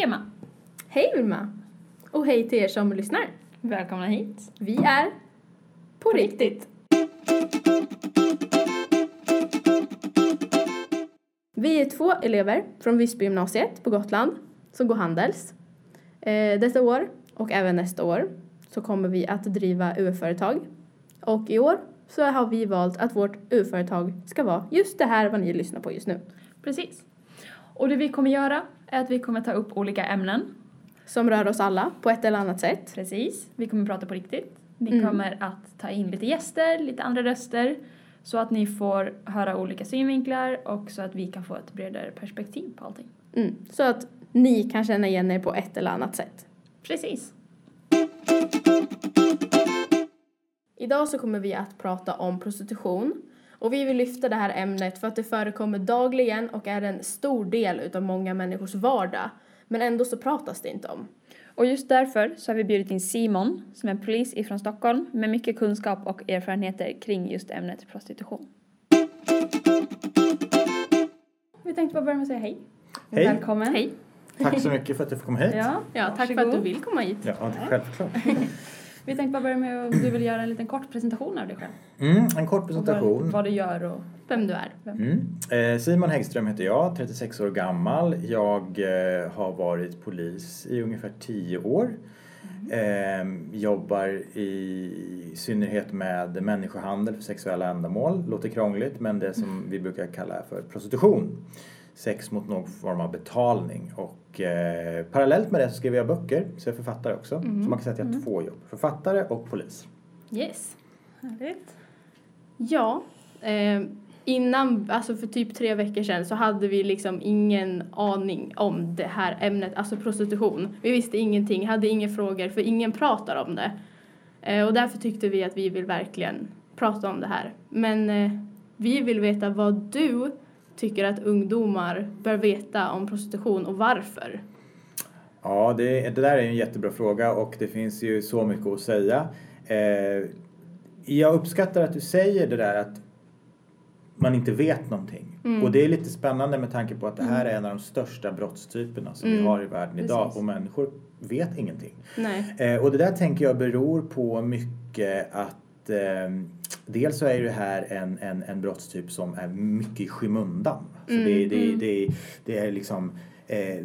Hej Emma! Hej Vilma! Och hej till er som lyssnar. Välkomna hit. Vi är på riktigt. Vi är två elever från Visbygymnasiet på Gotland som går Handels. Eh, detta år och även nästa år så kommer vi att driva UF-företag. Och i år så har vi valt att vårt UF-företag ska vara just det här vad ni lyssnar på just nu. Precis. Och det vi kommer göra är att vi kommer ta upp olika ämnen. Som rör oss alla på ett eller annat sätt. Precis. Vi kommer prata på riktigt. Vi Mm. kommer att ta in lite gäster, lite andra röster. Så att ni får höra olika synvinklar och så att vi kan få ett bredare perspektiv på allting. Mm. Så att ni kan känna igen er på ett eller annat sätt. Precis. Idag så kommer vi att prata om prostitution. Och vi vill lyfta det här ämnet för att det förekommer dagligen och är en stor del utav många människors vardag. Men ändå så pratas det inte om. Och just därför så har vi bjudit in Simon som är polis ifrån Stockholm med mycket kunskap och erfarenheter kring just ämnet prostitution. Vi tänkte bara börja med att säga hej. Hej. Välkommen. Hej! Tack så mycket för att jag får komma hit. Ja, Ja, tack för varsågod. att du vill komma hit. Ja, det är självklart. Vi tänkte bara börja med om du vill göra en liten kort presentation av dig själv. Mm, en kort presentation. Vad, vad du gör och... Vem du är. Mm. Eh, Simon Häggström heter jag, 36 år gammal. Jag eh, har varit polis i ungefär 10 år. Eh, jobbar i synnerhet med människohandel för sexuella ändamål. Låter krångligt men det som vi brukar kalla för prostitution. Sex mot någon form av betalning. Och eh, parallellt med det så skriver jag böcker, så jag är författare också. Så man kan säga att jag har två jobb. Författare och polis. Yes. Härligt. Ja, eh, innan, alltså för typ tre veckor sedan så hade vi liksom ingen aning om det här ämnet, alltså prostitution. Vi visste ingenting, hade inga frågor för ingen pratar om det. Eh, och därför tyckte vi att vi vill verkligen prata om det här. Men eh, vi vill veta vad du tycker att ungdomar bör veta om prostitution och varför. Ja, det, det där är en jättebra fråga och det finns ju så mycket att säga. Eh, jag uppskattar att du säger det där att man inte vet någonting. Mm. Och det är lite spännande med tanke på att det här är en av de största brottstyperna som vi Mm. har i världen idag Precis. och människor vet ingenting. Eh, och det där tänker jag beror på mycket att eh, dels så är det här en, en, en brottstyp som är mycket i skymundan. Så Mm, det, det, mm. det, det är liksom eh,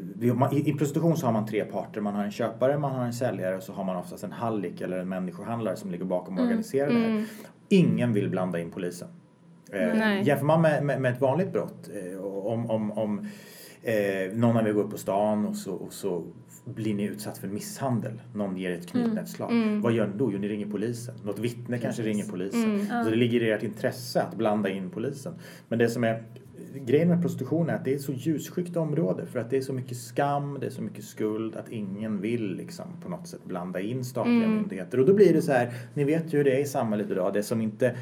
i, prostitution så har man tre parter. Man har en köpare, man har en säljare och så har man oftast en hallick eller en människohandlare som ligger bakom och organiserar det här. Mm. Ingen vill blanda in polisen. Eh, Nej. jämför man med, med, med ett vanligt brott, eh, om, om, om eh, någon av er går upp på stan och så, och så blir ni utsatt för misshandel. Någon ger ett knytnävsslag. Mm. Vad gör ni då? Jo, ni ringer polisen. Något vittne kanske ringer polisen. Mm. Så det ligger i ert intresse att blanda in polisen. Men det som är grejen med prostitution är att det är ett så ljusskyggt område för att det är så mycket skam, det är så mycket skuld att ingen vill liksom på något sätt blanda in statliga Mm. myndigheter. Och då blir det så här, ni vet ju hur det är i samhället idag, det som inte,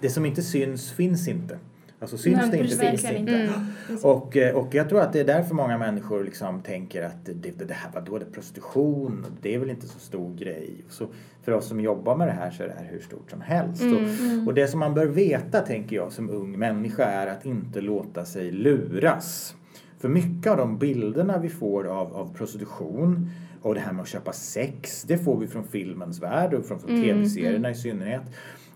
det som inte syns finns inte. Alltså syns det inte finns det inte. Mm. Och, eh, och jag tror att det är därför många människor liksom tänker att det, det, här, vadå, det är prostitution, det är väl inte så stor grej. Så för oss som jobbar med det här så är det här hur stort som helst. Mm. Och, och det som man bör veta, tänker jag, som ung människa är att inte låta sig luras. För mycket av de bilderna vi får av, av prostitution och det här med att köpa sex, det får vi från filmens värld och från, från Mm, tv-serierna i synnerhet.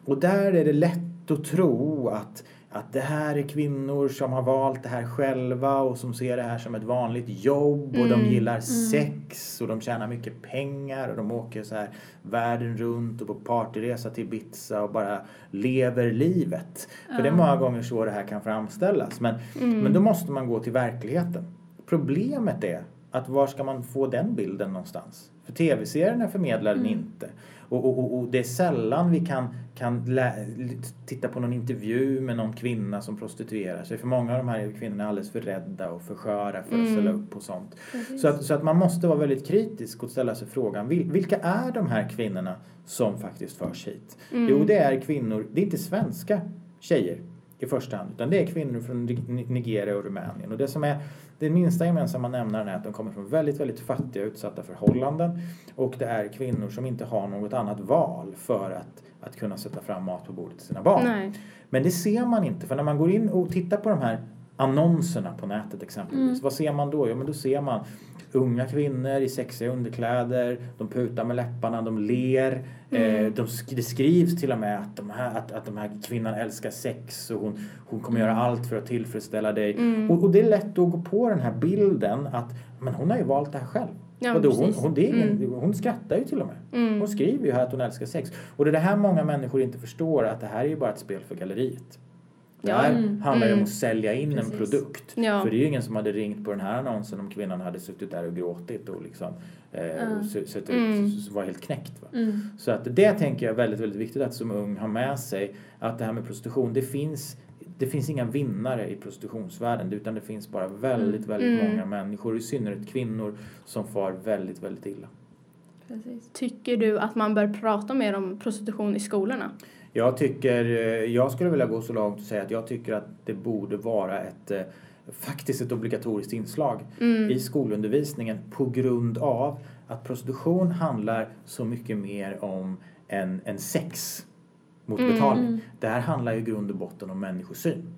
Och där är det lätt att tro att, att det här är kvinnor som har valt det här själva och som ser det här som ett vanligt jobb och de Mm, gillar sex och de tjänar mycket pengar och de åker så här världen runt och på partyresa till Ibiza och bara lever livet. För det är många gånger så det här kan framställas. Men, men då måste man gå till verkligheten. Problemet är att var ska man få den bilden någonstans? För tv-serierna förmedlar den inte. Och, och, och, och det är sällan vi kan, kan titta på någon intervju med någon kvinna som prostituerar sig. För många av de här kvinnorna är alldeles för rädda och för sköra för att ställa upp på sånt. Så att, så att man måste vara väldigt kritisk och ställa sig frågan, vil, vilka är de här kvinnorna som faktiskt förs hit? Jo, det är kvinnor, det är inte svenska tjejer i första hand, utan det är kvinnor från Ni- Nigeria och Rumänien. Och det som är den minsta gemensamma nämnaren är att de kommer från väldigt, väldigt fattiga utsatta förhållanden. Och det är kvinnor som inte har något annat val för att, att kunna sätta fram mat på bordet till sina barn. Nej. Men det ser man inte, för när man går in och tittar på de här annonserna på nätet exempelvis. Mm. Vad ser man då? Jo men då ser man unga kvinnor i sexiga underkläder, de putar med läpparna, de ler. Mm. Eh, de, sk- det skrivs till och med att de här, att, att de här kvinnan älskar sex och hon, hon kommer göra allt för att tillfredsställa dig. Mm. Och, och det är lätt att gå på den här bilden att men hon har ju valt det här själv. Ja, då, hon, hon, det ingen, Mm. hon skrattar ju till och med. Mm. Hon skriver ju här att hon älskar sex. Och det är det här många människor inte förstår att det här är ju bara ett spel för galleriet. Det här mm, handlar ju om mm. att sälja in Precis. en produkt. Ja. För det är ju ingen som hade ringt på den här annonsen om kvinnan hade suttit där och gråtit och liksom eh, så, så, Mm. var helt knäckt. Va? Mm. Så att det tänker jag är väldigt, väldigt viktigt att som ung ha med sig att det här med prostitution, det finns det finns inga vinnare i prostitutionsvärlden utan det finns bara väldigt, väldigt Mm. många människor, i synnerhet kvinnor, som far väldigt, väldigt illa. Precis. Tycker du att man bör prata mer om prostitution i skolorna? Jag tycker, eh, jag skulle vilja gå så långt och säga att jag tycker att det borde vara ett eh, faktiskt ett obligatoriskt inslag Mm. i skolundervisningen på grund av att prostitution handlar så mycket mer om en, en sex mot Mm. betalning. Det här handlar ju i grund och botten om människosyn.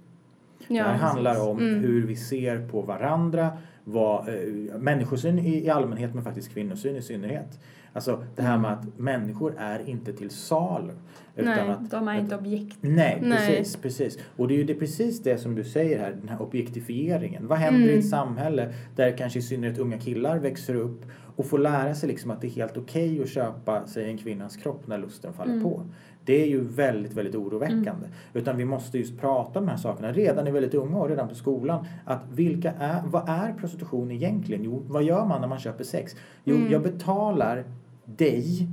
det här handlar om Mm. hur vi ser på varandra, vad, eh, människosyn i, i allmänhet men faktiskt kvinnosyn i synnerhet. Alltså det här med att människor är inte till salu. Utan Nej, att, De är att- inte objekt. Nej, Nej. precis, precis. Och det är ju det, precis det som du säger här, den här objektifieringen. Vad händer i Mm. ett samhälle där kanske i synnerhet unga killar växer upp och får lära sig liksom att det är helt okej att köpa sig en kvinnas kropp när lusten faller Mm. på. Det är ju väldigt, väldigt oroväckande. Utan vi måste just prata om de här sakerna redan i väldigt unga år, redan på skolan. Att vilka är, vad är prostitution egentligen? Jo, vad gör man när man köper sex? Jo, Mm. jag betalar dig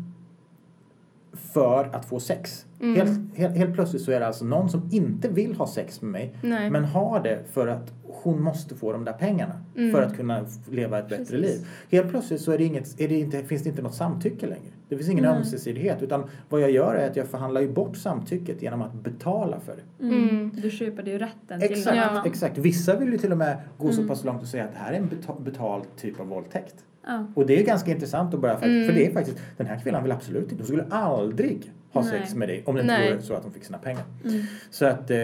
för att få sex. Mm. Helt, helt, helt plötsligt så är det alltså någon som inte vill ha sex med mig Nej. men har det för att hon måste få de där pengarna Mm. för att kunna leva ett bättre Precis. liv. Helt plötsligt så är det inget, är det inte, finns det inte något samtycke längre. Det finns ingen Nej. ömsesidighet utan vad jag gör är att jag förhandlar ju bort samtycket genom att betala för det. Mm. Mm. Du köper ju rätten till Exakt, Ja. annan. exakt. Vissa vill ju till och med gå så Mm. pass långt och säga att det här är en beta- betald typ av våldtäkt. Ja. Och det är ganska intressant att börja för, Mm. för det är faktiskt, den här kvinnan vill absolut inte, hon skulle aldrig ha Nej. sex med dig om det inte vore så att hon fick sina pengar. Mm. Så att eh,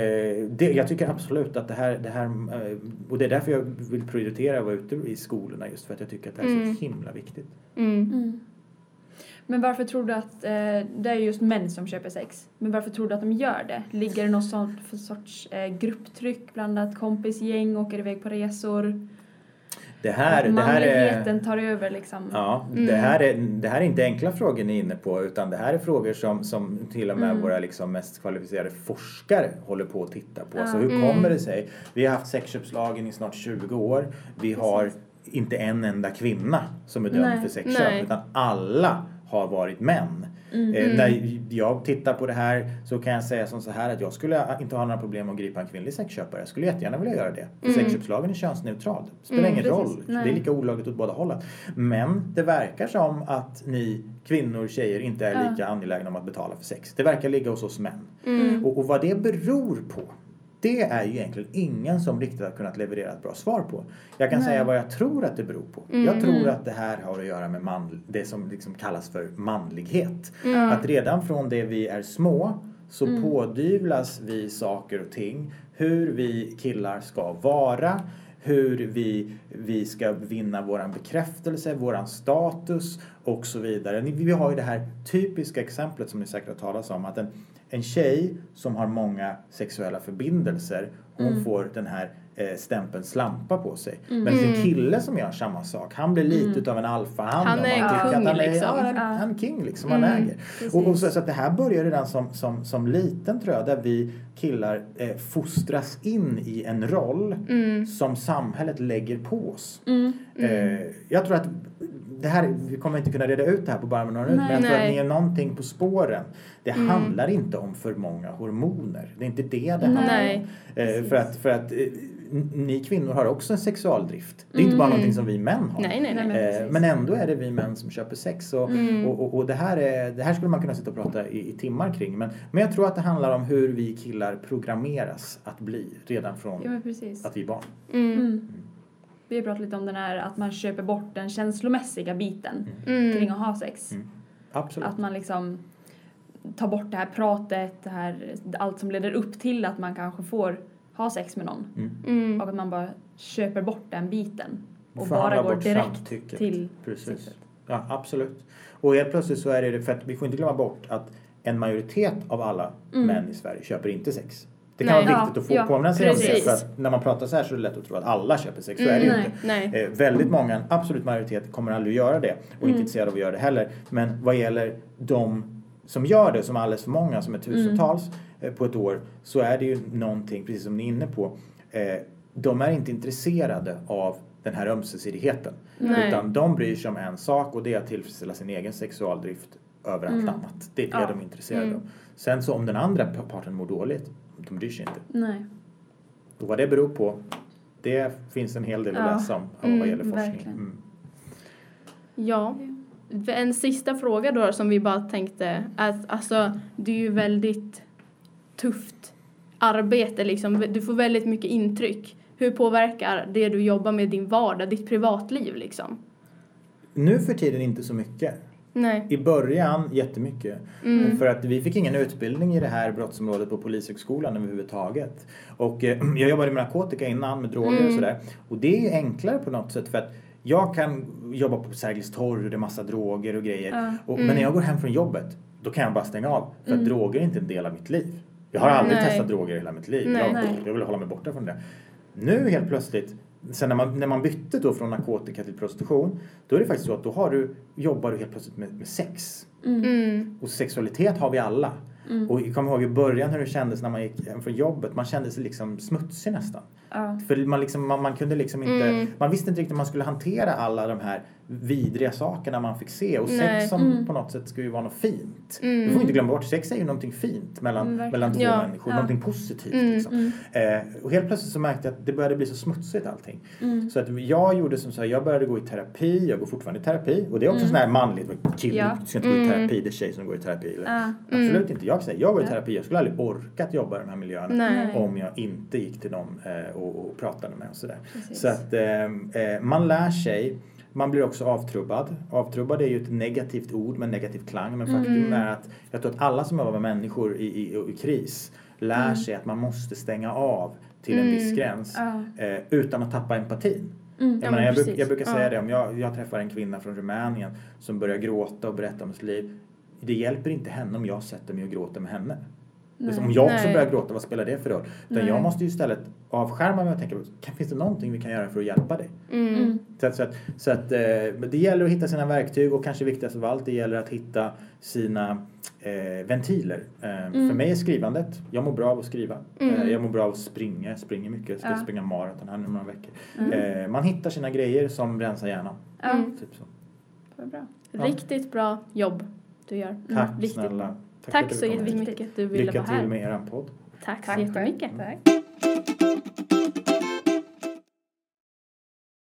det, jag tycker absolut att det här, det här eh, och det är därför jag vill prioritera att vara ute i skolorna just för att jag tycker att det här är Mm. så himla viktigt. Mm. Mm. Men varför tror du att eh, det är just män som köper sex? Men varför tror du att de gör det? Ligger det något sånt för sorts eh, grupptryck bland att kompisgäng åker iväg på resor? Det här, det här är... tar över liksom? Ja, Mm. det, här är, det här är inte enkla frågor ni är inne på utan det här är frågor som, som till och med Mm. våra liksom mest kvalificerade forskare håller på att titta på. Ja. Så hur Mm. kommer det sig? Vi har haft sexköpslagen i snart 20 år. Vi har inte en enda kvinna som är dömd Nej. för sexköp Nej. utan alla har varit män. Mm. Eh, Mm. när jag tittar på det här så kan jag säga som så här att jag skulle inte ha några problem att gripa en kvinnlig sexköpare. Jag skulle jättegärna vilja göra det. Mm. sexköpslagen är könsneutral. Det spelar Mm, ingen precis. roll. Nej. Det är lika olagligt åt båda hållen. Men det verkar som att ni kvinnor, tjejer inte är Ja. lika angelägna om att betala för sex. Det verkar ligga hos oss män. Mm. Och, och vad det beror på det är ju egentligen ingen som riktigt har kunnat leverera ett bra svar på. Jag kan Nej. säga vad jag tror att det beror på. Mm. Jag tror att det här har att göra med man, det som liksom kallas för manlighet. Mm. Att redan från det vi är små så Mm. pådyvlas vi saker och ting. Hur vi killar ska vara. Hur vi, vi ska vinna våran bekräftelse, våran status och så vidare. Vi har ju det här typiska exemplet som ni säkert har talat om. Att en, en tjej som har många sexuella förbindelser hon Mm. får den här eh, stämpeln slampa på sig. Mm. Men en Mm. kille som gör samma sak, han blir lite Mm. utav en alfahanne. Han är tycker kung, han är, liksom. Ja, han, han king liksom, han Mm. äger. Precis. Och, och så, så att det här börjar redan som, som, som liten tror jag, där vi killar eh, fostras in i en roll Mm. som samhället lägger på oss. Eh, jag tror att det här, vi kommer inte kunna reda ut det här på bara några minuter, men jag tror att Nej. ni är någonting på spåren. Det Mm. handlar inte om för många hormoner. Det är inte det det handlar Nej. om. Eh, för att, för att eh, ni kvinnor har också en sexualdrift. Det är inte bara Mm. någonting som vi män har. Nej, nej, Nej, Eh. Men ändå är det vi män som köper sex. Och, Mm. och, och, och det, här är, det här skulle man kunna sitta och prata i, i timmar kring. Men, men jag tror att det handlar om hur vi killar programmeras att bli redan från Ja att vi är barn. Mm. Mm. Vi har pratat lite om den här att man köper bort den känslomässiga biten Mm. kring att ha sex. Mm. Absolut. Att man liksom tar bort det här pratet, det här, allt som leder upp till att man kanske får ha sex med någon. Mm. Mm. Och att man bara köper bort den biten. Och bara går direkt samtycket. till Precis. sexet. Ja, absolut. Och helt plötsligt så är det, för att vi får inte glömma bort att en majoritet av alla Mm. män i Sverige köper inte sex. Det kan Nej. vara viktigt att få ja, påminna sig om det. För att när man pratar så här så är det lätt att tro att alla köper sex. Så Mm, är det ju nej. inte. Nej. Eh, väldigt många, en absolut majoritet, kommer aldrig att göra det och Mm. inte intresserade av att göra det heller. Men vad gäller de som gör det, som är alldeles för många, som är tusentals eh, på ett år, så är det ju någonting, precis som ni är inne på, eh, de är inte intresserade av den här ömsesidigheten. Nej. Utan de bryr sig om en sak och det är att tillfredsställa sin egen sexualdrift över allt Mm. annat. Det är det Ja. de är intresserade Mm. av. Sen så om den andra parten mår dåligt, de bryr sig inte. Nej. Och vad det beror på, det finns en hel del att Ja. läsa om vad Mm, gäller forskning. verkligen. Mm. Ja. En sista fråga då som vi bara tänkte att alltså det är ju väldigt tufft arbete liksom. Du får väldigt mycket intryck. Hur påverkar det du jobbar med din vardag, ditt privatliv liksom? Nu för tiden inte så mycket. Nej. I början jättemycket. Mm. För att vi fick ingen utbildning i det här brottsområdet på Polishögskolan överhuvudtaget. Och eh, jag jobbade med narkotika innan, med droger och Mm. sådär. Och det är enklare på något sätt för att jag kan jobba på Sergels torg och det är massa droger och grejer. Ja. Och, Mm. Men när jag går hem från jobbet, då kan jag bara stänga av. För att Mm. droger är inte en del av mitt liv. Jag har aldrig Nej. testat droger i hela mitt liv. Nej. Jag, Nej. jag vill hålla mig borta från det. Nu helt plötsligt, sen när man, när man bytte då från narkotika till prostitution, då är det faktiskt så att då har du, jobbar du helt plötsligt med, med sex. Mm. Mm. Och sexualitet har vi alla. Mm. Och jag kommer ihåg i början hur det kändes när man gick hem från jobbet. Man kände sig liksom smutsig nästan. Ja. För man, liksom, man, man kunde liksom inte, Mm. man visste inte riktigt hur man skulle hantera alla de här vidriga sakerna man fick se. Och Nej. sex som Mm. på något sätt ska ju vara något fint. Mm. Du får inte glömma bort, sex är ju någonting fint mellan, Mm, mellan två Ja, människor. ja. Någonting positivt Mm, liksom. Mm. Eh, och helt plötsligt så märkte jag att det började bli så smutsigt allting. Mm. Så att jag gjorde som så här, jag började gå i terapi, jag går fortfarande i terapi. Och det är också Mm. sån här manligt, kille, Ja. ska inte gå i terapi, det är tjejer som går i terapi. Eller? Ja. Absolut inte. Jag säger, jag går i terapi, jag skulle aldrig orkat jobba i de här miljöerna. Nej. Om jag inte gick till dem eh, och, och pratade med och sådär. Så att eh, eh, man lär sig. Man blir också avtrubbad. Avtrubbad är ju ett negativt ord med en negativ klang. Men faktum Mm. är att jag tror att alla som jobbar med människor i, i, i kris lär Mm. sig att man måste stänga av till en Mm. viss gräns. Ja. Eh, utan att tappa empatin. Mm. Jag, Ja, men jag, jag brukar säga Ja. det om jag, jag träffar en kvinna från Rumänien som börjar gråta och berätta om sitt liv. Det hjälper inte henne om jag sätter mig och gråter med henne. Nej. Om jag också Nej. börjar gråta, vad spelar det för roll? Utan Nej. jag måste ju istället avskärma mig och tänka, kan, finns det någonting vi kan göra för att hjälpa dig? Mm. Mm. Så att, så att, så att eh, det gäller att hitta sina verktyg och kanske viktigast av allt, det gäller att hitta sina eh, ventiler. Eh, Mm. För mig är skrivandet, jag mår bra av att skriva. Mm. Eh, jag mår bra av att springa, jag springer mycket, jag ska Ja. springa maraton här nu några veckor. Mm. Eh, man hittar sina grejer som rensar hjärnan. Mm. Typ så. Bra. Ja. Riktigt bra jobb du gör. Tack Riktigt snälla. Tack, Tack så jättemycket att du ville Lycka vara här. Lycka till med er podd. Tack, Tack så jättemycket. Tack.